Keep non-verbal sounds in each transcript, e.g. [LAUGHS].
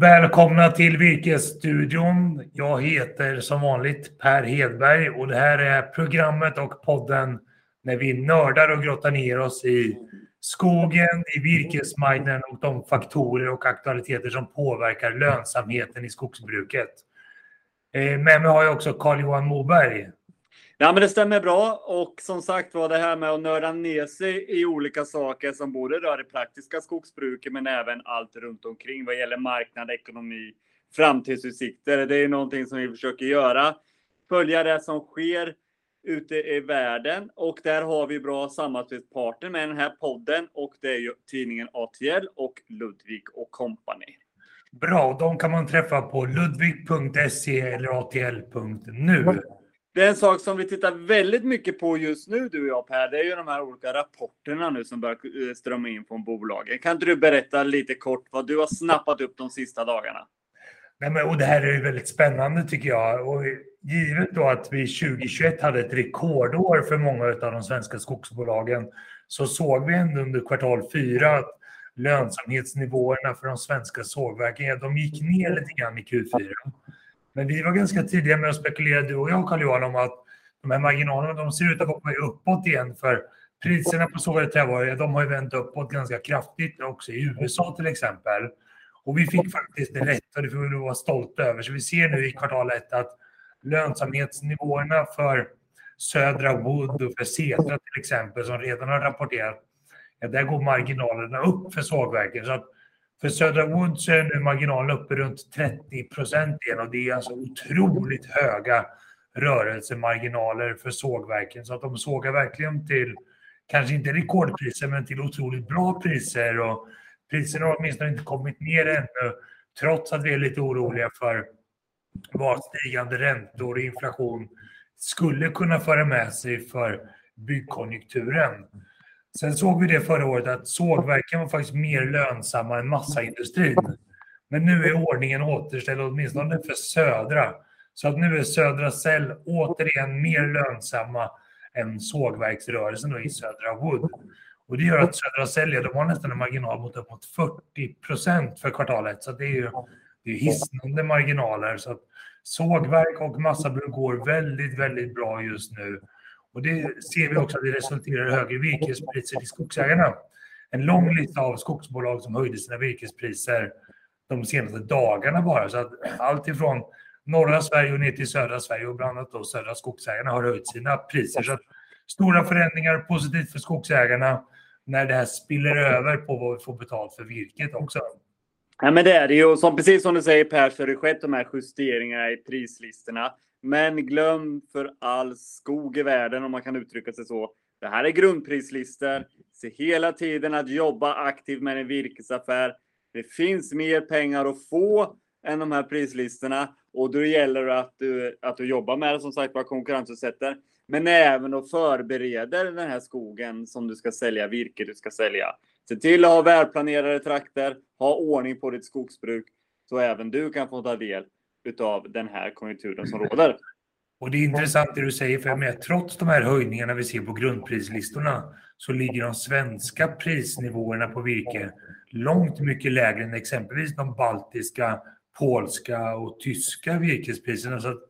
Välkomna till Virkesstudion. Jag heter som vanligt Per Hedberg och det här är programmet och podden när vi nördar och grottar ner oss i skogen, i virkesmarknaden och de faktorer och aktualiteter som påverkar lönsamheten i skogsbruket. Eh, med mig har jag också Carl-Johan Moberg. Ja, men det stämmer bra. Och som sagt var det här med att nörda ner sig i olika saker som både rör det praktiska skogsbruket men även allt runt omkring vad gäller marknad, ekonomi, framtidsutsikter. Det är någonting som vi försöker göra. Följa det som sker ute i världen och där har vi bra samarbetspartner med den här podden och det är ju tidningen ATL och Ludvig och Company. Bra, de kan man träffa på ludvig.se eller atl.nu. Det är en sak som vi tittar väldigt mycket på just nu, du och jag Per. Det är ju de här olika rapporterna nu som börjar eh, strömma in från bolagen. Kan inte du berätta lite kort vad du har snappat upp de sista dagarna? Nej, men, och det här är ju väldigt spännande tycker jag. Och givet då att vi 2021 hade ett rekordår för många av de svenska skogsbolagen så såg vi ändå under kvartal fyra att lönsamhetsnivåerna för de svenska sågverken, de gick ner lite grann i Q4. Men vi var ganska tidiga med att spekulera, du och jag Carl-Johan, om att de här marginalerna de ser ut att vara uppåt igen. För priserna på sågade trävaror de har ju vänt uppåt ganska kraftigt också i USA till exempel. Och vi fick faktiskt rätt och det får vi vara stolta över. Så vi ser nu i kvartal ett att lönsamhetsnivåerna för Södra Wood och för Setra till exempel som redan har rapporterat, ja, där går marginalerna upp för sågverken. Så att för Södra Wood så är nu marginalen uppe runt 30 procent igen och det är alltså otroligt höga rörelsemarginaler för sågverken. Så att de sågar verkligen till, kanske inte rekordpriser, men till otroligt bra priser. Och priserna har åtminstone inte kommit ner ännu, trots att vi är lite oroliga för vad stigande räntor och inflation skulle kunna föra med sig för byggkonjunkturen. Sen såg vi det förra året att sågverken var faktiskt mer lönsamma än massaindustrin. Men nu är ordningen återställd, åtminstone för södra. Så att nu är södra cell återigen mer lönsamma än sågverksrörelsen i södra Wood. Och det gör att södra cell, de har nästan en marginal mot uppåt 40 procent för kvartalet. Så det är ju det är hisnande marginaler. Så att sågverk och massabruk går väldigt, väldigt bra just nu. Och det ser vi också att det resulterar i högre virkespriser till skogsägarna. En lång lista av skogsbolag som höjde sina virkespriser de senaste dagarna bara. Så att allt ifrån norra Sverige och ner till södra Sverige och bland annat då södra skogsägarna har höjt sina priser. Så stora förändringar, positivt för skogsägarna när det här spiller över på vad vi får betalt för virket också. Ja, men det är det ju. Som, precis som du säger Per, så har det skett de här justeringarna i prislistorna. Men glöm för all skog i världen, om man kan uttrycka sig så. Det här är grundprislistor. Se hela tiden att jobba aktivt med en virkesaffär. Det finns mer pengar att få än de här prislistorna och då gäller det att du, att du jobbar med det som sagt var konkurrensutsätter. Men även att förbereda den här skogen som du ska sälja, virke du ska sälja. Se till att ha välplanerade trakter, ha ordning på ditt skogsbruk så även du kan få ta del utav den här konjunkturen som råder. Och det är intressant det du säger, för med, trots de här höjningarna vi ser på grundprislistorna så ligger de svenska prisnivåerna på virke långt mycket lägre än exempelvis de baltiska, polska och tyska virkespriserna. Så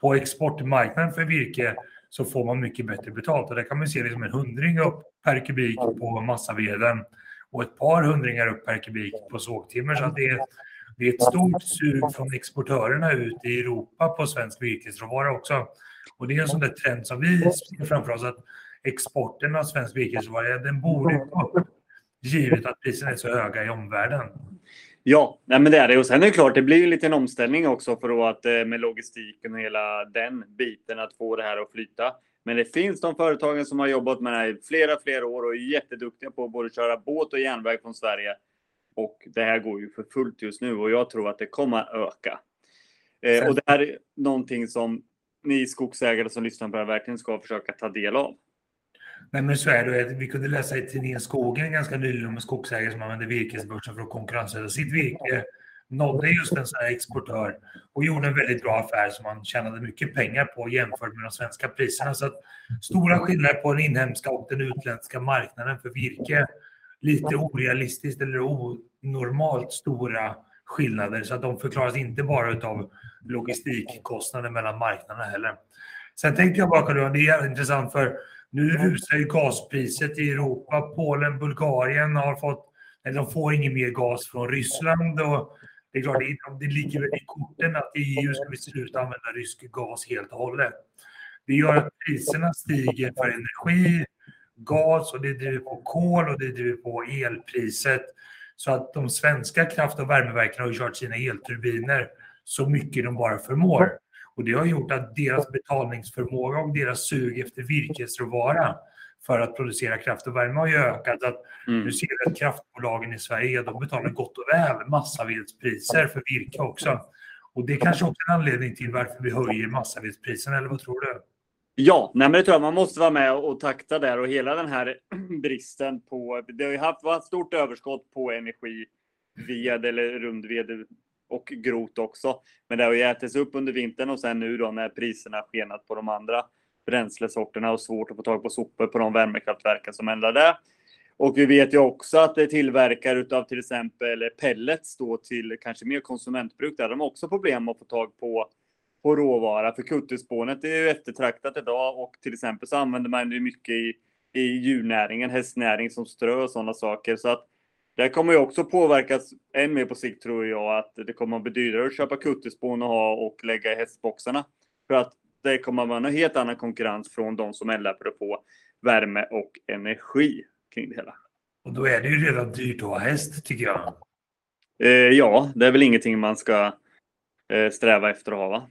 på exportmarknaden för virke så får man mycket bättre betalt. Och där kan man se liksom en hundring upp per kubik på massaveden och ett par hundringar upp per kubik på sågtimmer. Så det är det är ett stort sug från exportörerna ut i Europa på svensk virkesråvara också. Och det är en sån där trend som vi ser framför oss att exporten av svensk virkesråvara, den borde upp givet att priserna är så höga i omvärlden. Ja, nej men det är det. Och sen är det klart, det blir ju en liten omställning också för att eh, med logistiken och hela den biten att få det här att flyta. Men det finns de företagen som har jobbat med det här i flera, flera år och är jätteduktiga på att både köra båt och järnväg från Sverige och det här går ju för fullt just nu och jag tror att det kommer att öka. Eh, och det här är någonting som ni skogsägare som lyssnar på det här verkligen ska försöka ta del av. Nej, men så är det. Vi kunde läsa i tidningen Skogen ganska nyligen om en skogsägare som använde virkesbörsen för att konkurrensutsätta sitt virke. Nådde just en sån här exportör och gjorde en väldigt bra affär som man tjänade mycket pengar på jämfört med de svenska priserna. Så att stora skillnader på den inhemska och den utländska marknaden för virke lite orealistiskt eller onormalt stora skillnader så att de förklaras inte bara av logistikkostnader mellan marknaderna heller. Sen tänkte jag bara, Carl det är intressant för nu rusar ju gaspriset i Europa. Polen, Bulgarien har fått, eller de får ingen mer gas från Ryssland och det är klart, det, det ligger väl i korten att i EU ska vi sluta använda rysk gas helt och hållet. Det gör att priserna stiger för energi, gas och det driver på kol och det driver på elpriset. Så att de svenska kraft och värmeverken har kört sina elturbiner så mycket de bara förmår. Och det har gjort att deras betalningsförmåga och deras sug efter virkesråvara för att producera kraft och värme har ju ökat. Att mm. Nu ser att kraftbolagen i Sverige de betalar gott och väl massavedspriser för virke också. Och det är kanske också en anledning till varför vi höjer massavedspriserna, eller vad tror du? Ja, nej men det tror jag. Man måste vara med och takta där och hela den här [CLEARS THROAT] bristen på... Det har ju haft varit ett stort överskott på energi, ved eller rundved och grot också. Men det har ju ätits upp under vintern och sen nu då när priserna skenat på de andra bränslesorterna och svårt att få tag på sopor på de värmekraftverken som eldar det. Och vi vet ju också att det tillverkar utav till exempel pellets då till kanske mer konsumentbruk. Där de har också problem att få tag på, på råvara. För kutterspånet är ju eftertraktat idag och till exempel så använder man det mycket i, i djurnäringen, hästnäring som strö och sådana saker. Så att det kommer ju också påverkas än mer på sikt tror jag att det kommer att bli dyrare att köpa kutterspån och ha och lägga i hästboxarna. För att det kommer att vara en helt annan konkurrens från de som eldar få värme och energi kring det hela. Och då är det ju redan dyrt att ha häst tycker jag. Eh, ja, det är väl ingenting man ska sträva efter att ha va? [LAUGHS]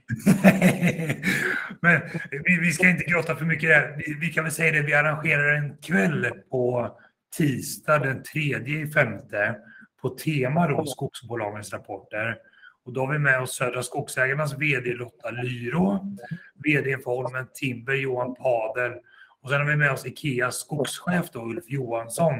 Men vi, vi, ska inte grotta för mycket där. Vi, vi kan väl säga det, vi arrangerar en kväll på tisdag den tredje i femte på tema då skogsbolagens rapporter. Och då har vi med oss Södra Skogsägarnas VD Lotta Lyro, VD för Holmen Timber Johan Padel och sen har vi med oss Ikeas skogschef då, Ulf Johansson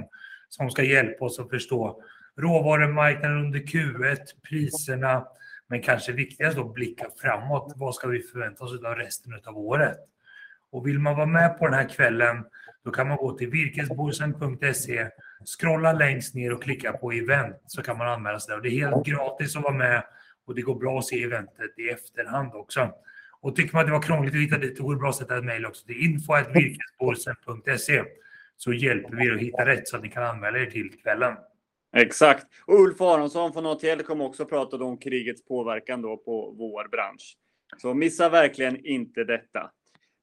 som ska hjälpa oss att förstå råvarumarknaden under Q1, priserna, men kanske viktigast då blicka framåt. Vad ska vi förvänta oss av resten av året? Och vill man vara med på den här kvällen, då kan man gå till virkesbohusen.se, scrolla längst ner och klicka på event så kan man anmäla sig där. Och det är helt gratis att vara med och det går bra att se eventet i efterhand också. Och tycker man att det var krångligt att hitta dit, då går det bra att sätta ett mejl också till info.virkesbohusen.se så hjälper vi er att hitta rätt så att ni kan anmäla er till kvällen. Exakt. Och Ulf Aronsson från ATL kommer också prata om krigets påverkan då på vår bransch. Så missa verkligen inte detta.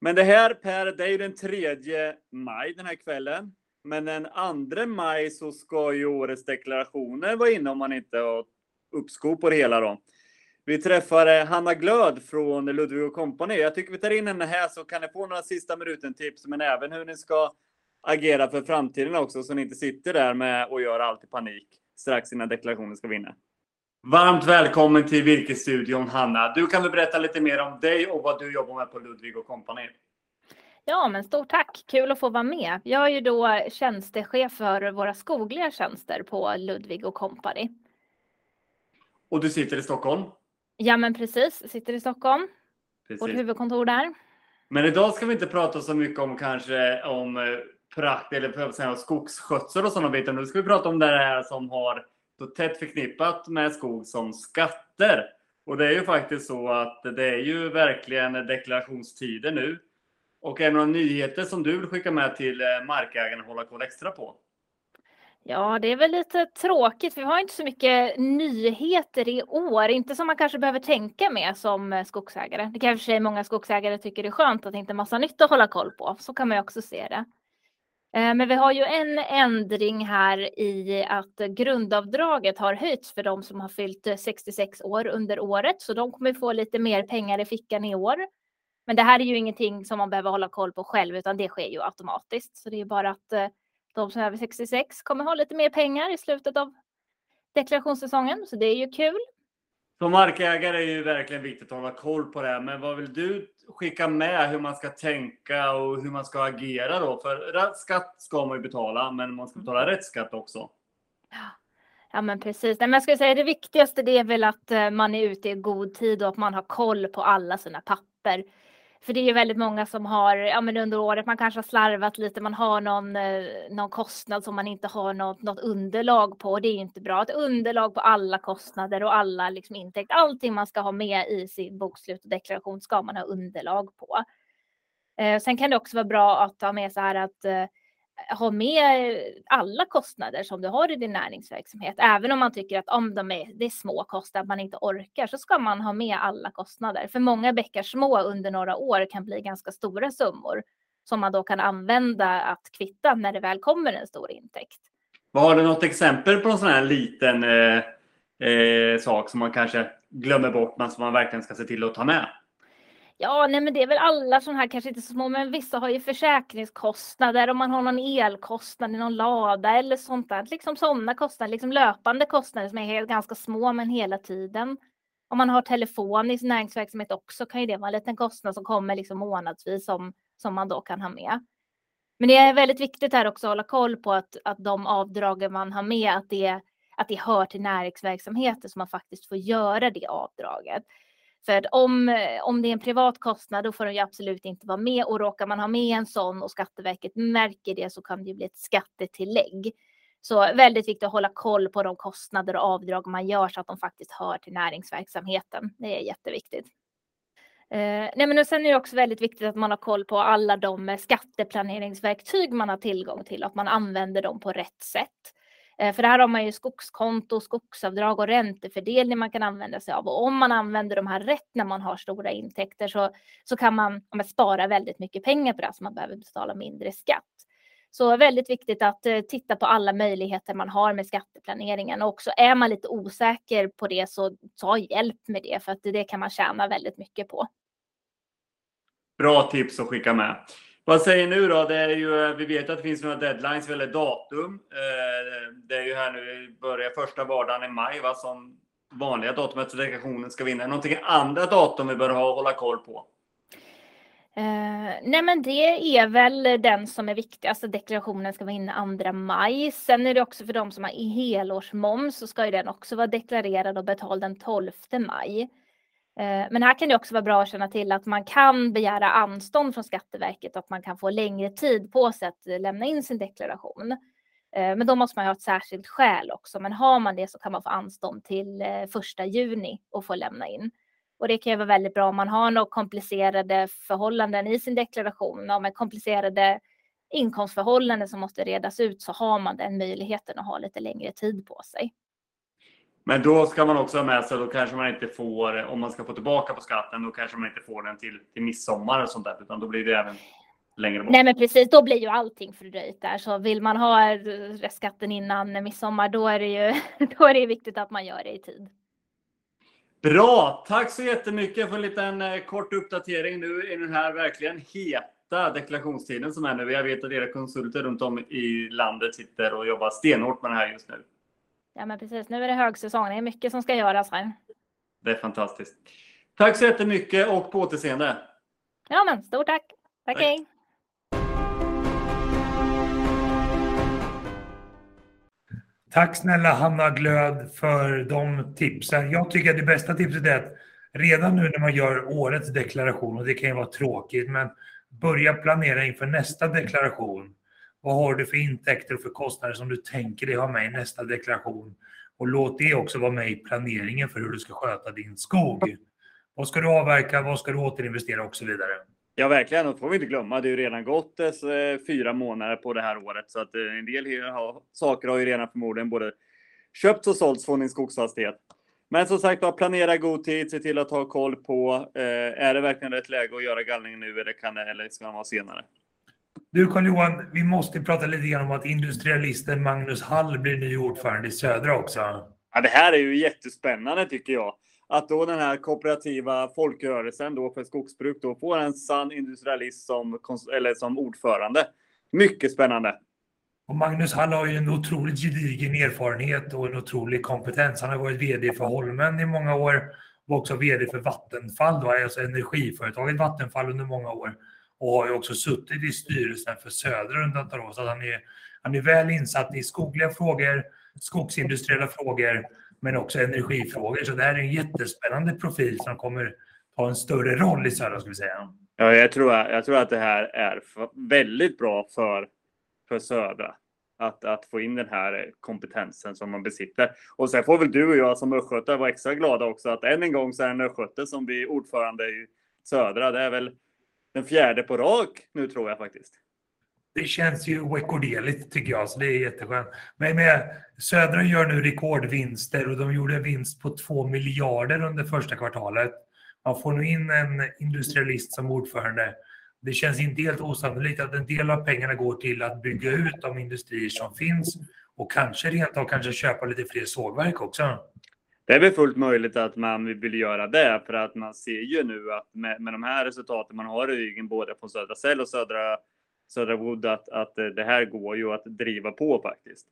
Men det här Per, det är ju den 3 maj den här kvällen. Men den 2 maj så ska ju årets deklarationer vara inne om man inte har uppskov på det hela då. Vi träffar eh, Hanna Glöd från Ludvig Company. Jag tycker vi tar in henne här så kan ni få några sista minuten-tips, men även hur ni ska agera för framtiden också, så ni inte sitter där med och gör allt i panik strax innan deklarationen ska vinna. Varmt välkommen till Virkesstudion Hanna. Du kan väl berätta lite mer om dig och vad du jobbar med på Ludvig Company. Ja, men stort tack! Kul att få vara med. Jag är ju då tjänstechef för våra skogliga tjänster på Ludvig Company. Och du sitter i Stockholm? Ja, men precis. Sitter i Stockholm. Precis. Vårt huvudkontor där. Men idag ska vi inte prata så mycket om kanske om eh, prakt eller säga, skogsskötsel och sådana bitar. Nu ska vi prata om det här som har så tätt förknippat med skog som skatter. Och det är ju faktiskt så att det är ju verkligen deklarationstider nu. Och är det några nyheter som du vill skicka med till eh, markägarna att hålla koll extra på? Ja, det är väl lite tråkigt. Vi har inte så mycket nyheter i år. Inte som man kanske behöver tänka med som eh, skogsägare. Det kanske många skogsägare tycker är skönt att det inte är massa nytt att hålla koll på. Så kan man ju också se det. Eh, men vi har ju en ändring här i att grundavdraget har höjts för de som har fyllt eh, 66 år under året. Så de kommer få lite mer pengar i fickan i år. Men det här är ju ingenting som man behöver hålla koll på själv, utan det sker ju automatiskt. Så det är bara att eh, de som är över 66 kommer ha lite mer pengar i slutet av deklarationssäsongen, så det är ju kul. Som markägare är det ju verkligen viktigt att hålla koll på det här, men vad vill du skicka med hur man ska tänka och hur man ska agera då? För skatt ska man ju betala, men man ska betala rätt skatt också. Ja, men precis. Nej, men jag skulle säga det viktigaste det är väl att eh, man är ute i god tid och att man har koll på alla sina papper. För det är väldigt många som har, ja men under året, man kanske har slarvat lite, man har någon, eh, någon kostnad som man inte har något, något underlag på. Det är inte bra. Ett underlag på alla kostnader och alla liksom intäkter, allting man ska ha med i sin bokslut och deklaration ska man ha underlag på. Eh, sen kan det också vara bra att ha med så här att eh, ha med alla kostnader som du har i din näringsverksamhet. Även om man tycker att om de är, det är små kostnader, man inte orkar, så ska man ha med alla kostnader. För många bäckar små under några år kan bli ganska stora summor som man då kan använda att kvitta när det väl kommer en stor intäkt. Har du något exempel på en sån här liten eh, eh, sak som man kanske glömmer bort men som man verkligen ska se till att ta med? Ja, nej, men det är väl alla sådana här, kanske inte så små, men vissa har ju försäkringskostnader om man har någon elkostnad i någon lada eller sånt där. Liksom sådana kostnader, liksom löpande kostnader som är ganska små men hela tiden. Om man har telefon i sin näringsverksamhet också kan ju det vara en liten kostnad som kommer liksom månadsvis som, som man då kan ha med. Men det är väldigt viktigt här också att hålla koll på att, att de avdragen man har med, att det, att det hör till näringsverksamheten så man faktiskt får göra det avdraget. För om, om det är en privat kostnad då får de ju absolut inte vara med och råkar man ha med en sån och Skatteverket märker det så kan det bli ett skattetillägg. Så väldigt viktigt att hålla koll på de kostnader och avdrag man gör så att de faktiskt hör till näringsverksamheten. Det är jätteviktigt. Eh, nej men sen är det också väldigt viktigt att man har koll på alla de eh, skatteplaneringsverktyg man har tillgång till, att man använder dem på rätt sätt. Eh, för här har man ju skogskonto, skogsavdrag och räntefördelning man kan använda sig av. Och om man använder de här rätt när man har stora intäkter så, så kan man, man spara väldigt mycket pengar på det, så man behöver betala mindre skatt. Så väldigt viktigt att eh, titta på alla möjligheter man har med skatteplaneringen. Och också är man lite osäker på det så ta hjälp med det, för att det kan man tjäna väldigt mycket på. Bra tips att skicka med. Vad säger nu då? Det är ju, eh, vi vet att det finns några deadlines eller datum. Eh, det är ju här nu, börjar första vardagen i maj va, som vanliga datumet för deklarationen ska vinna. Någonting andra datum vi bör ha hålla koll på? Uh, nej men det är väl den som är viktigast, att alltså, deklarationen ska vara inne 2 maj. Sen är det också för de som har helårsmoms så ska ju den också vara deklarerad och betald den 12 maj. Eh, men här kan det också vara bra att känna till att man kan begära anstånd från Skatteverket och att man kan få längre tid på sig att lämna in sin deklaration. Eh, men då måste man ha ett särskilt skäl också. Men har man det så kan man få anstånd till eh, 1 juni och få lämna in. Och det kan ju vara väldigt bra om man har några komplicerade förhållanden i sin deklaration, om komplicerade inkomstförhållanden som måste redas ut så har man den möjligheten att ha lite längre tid på sig. Men då ska man också ha med sig, då kanske man inte får, om man ska få tillbaka på skatten, då kanske man inte får den till, till midsommar och sånt där, utan då blir det även längre bort. Nej men precis, då blir ju allting fördröjt där. Så vill man ha restskatten innan midsommar, då är det ju [LAUGHS] då är det viktigt att man gör det i tid. Bra! Tack så jättemycket för en liten eh, kort uppdatering nu i den här verkligen heta deklarationstiden som är nu. Jag vet att era konsulter runt om i landet sitter och jobbar stenhårt med det här just nu. Ja, men precis. Nu är det högsäsong. Det är mycket som ska göras här. Det är fantastiskt. Tack så jättemycket och på återseende. Ja, men stort tack. Tack, tack. hej. Tack snälla Hanna Glöd för de tipsen. Jag tycker att det bästa tipset är att redan nu när man gör årets deklaration, och det kan ju vara tråkigt, men börja planera inför nästa deklaration. Vad har du för intäkter och för kostnader som du tänker dig ha med i nästa deklaration? Och låt det också vara med i planeringen för hur du ska sköta din skog. Vad ska du avverka? Vad ska du återinvestera och så vidare? Ja, verkligen. Och får vi inte glömma, det har ju redan gått eh, fyra månader på det här året, så att eh, en del saker har ju redan förmodligen både köpts och sålts från din skogsfastighet. Men som sagt planera god tid, se till att ha koll på, eh, är det verkligen rätt läge att göra gallring nu eller kan det, eller ska man vara senare? Du Carl-Johan, vi måste prata lite grann om att industrialisten Magnus Hall blir ny ordförande i Södra också. Ja, det här är ju jättespännande tycker jag. Att då den här kooperativa folkrörelsen då för skogsbruk då får en sann industrialist som, eller som ordförande. Mycket spännande. Och Magnus Hall har ju en otroligt gedigen erfarenhet och en otrolig kompetens. Han har varit VD för Holmen i många år och också VD för Vattenfall, då, alltså energiföretaget Vattenfall under många år och har ju också suttit i styrelsen för Södra under ett år. Så han är, han är väl insatt i skogliga frågor, skogsindustriella frågor, men också energifrågor. Så det här är en jättespännande profil som kommer ha en större roll i Södra, skulle vi säga. Ja, jag tror, jag tror att det här är väldigt bra för, för Södra. Att, att få in den här kompetensen som man besitter. Och sen får väl du och jag som östgötar vara extra glada också att än en gång så är det en östgöte som blir ordförande i Södra. Det är väl den fjärde på rak nu tror jag faktiskt. Det känns ju rekorderligt tycker jag, så det är jätteskönt. Men med, Södra gör nu rekordvinster och de gjorde en vinst på 2 miljarder under första kvartalet. Man får nu in en industrialist som ordförande. Det känns inte helt osannolikt att en del av pengarna går till att bygga ut de industrier som finns och kanske rent av kanske köpa lite fler sågverk också. Det är väl fullt möjligt att man vill göra det för att man ser ju nu att med, med de här resultaten man har i ryggen både från Södra Cell och Södra, Södra Wood att, att det här går ju att driva på faktiskt.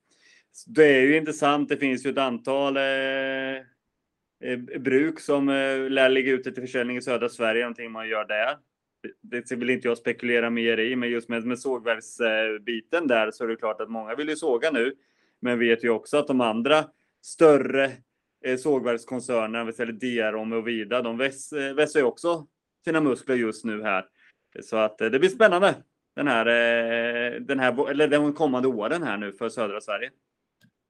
Det är ju intressant. Det finns ju ett antal eh, Eh, bruk som eh, lär ligga ute till försäljning i södra Sverige, någonting man gör där. Det vill inte jag spekulera mer i, men just med, med sågverksbiten där så är det klart att många vill ju såga nu. Men vet ju också att de andra större Eh, sågverkskoncernen, sågverkskoncernerna, vi säljer Diarom och Vida, de eh, vässar ju också sina muskler just nu här. Så att eh, det blir spännande den här, den här, eller de kommande åren här nu för södra Sverige.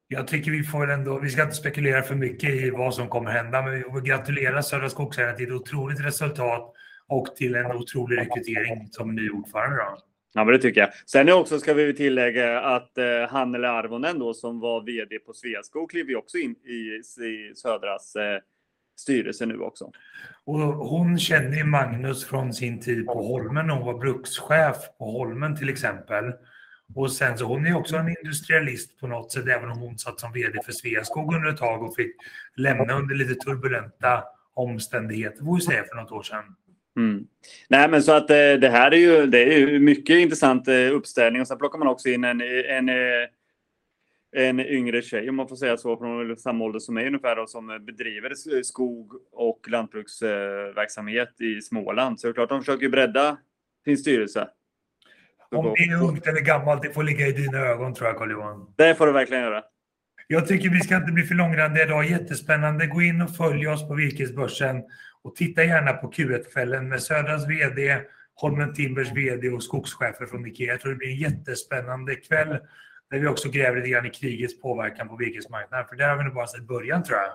Jag tycker vi får ändå, vi ska inte spekulera för mycket i vad som kommer hända, men vi gratulerar Södra Skogsägarna till ett otroligt resultat och till en otrolig rekrytering som ny ordförande. Då. Ja, men det tycker jag. Sen också ska vi tillägga att eh, Hannele Arvonen då som var vd på Sveaskog kliver också in i, i Södras eh, styrelse nu också. Och hon känner Magnus från sin tid på Holmen. Hon var brukschef på Holmen till exempel. Och sen så hon är också en industrialist på något sätt, även om hon satt som vd för Sveaskog under ett tag och fick lämna under lite turbulenta omständigheter, får vi säga, för något år sedan. Mm. Nej, men så att eh, det här är ju, det är ju mycket intressant eh, uppställning och sen plockar man också in en, en, eh, en yngre tjej, om man får säga så, från samma ålder som mig ungefär, och som bedriver skog och lantbruksverksamhet i Småland. Så det är klart, de försöker bredda sin styrelse. Om det är ungt eller gammalt, det får ligga i dina ögon tror jag, Carl-Johan. Det får du verkligen göra. Jag tycker vi ska inte bli för långrandiga idag. Jättespännande. Gå in och följ oss på Virkesbörsen och titta gärna på Q1-kvällen med Södras VD, Holmen Timbers VD och skogschefer från Ikea. Jag tror det blir en jättespännande kväll där vi också gräver lite grann i krigets påverkan på virkesmarknaden. För där har vi nog bara sett början tror jag.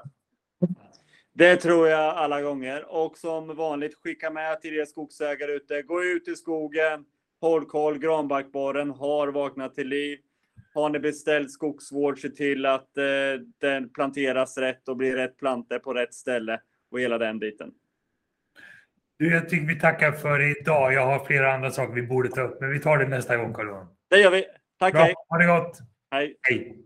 Det tror jag alla gånger. Och som vanligt, skicka med till er skogsägare ute. Gå ut i skogen, Håll koll, granbarkborren har vaknat till liv. Har ni beställt skogsvård, se till att eh, den planteras rätt och blir rätt planter på rätt ställe och hela den biten. Du, jag tycker vi tackar för idag. Jag har flera andra saker vi borde ta upp, men vi tar det nästa gång, Carl Det gör vi. Tack, Bra. hej. Ha det gott. Hej. Hej.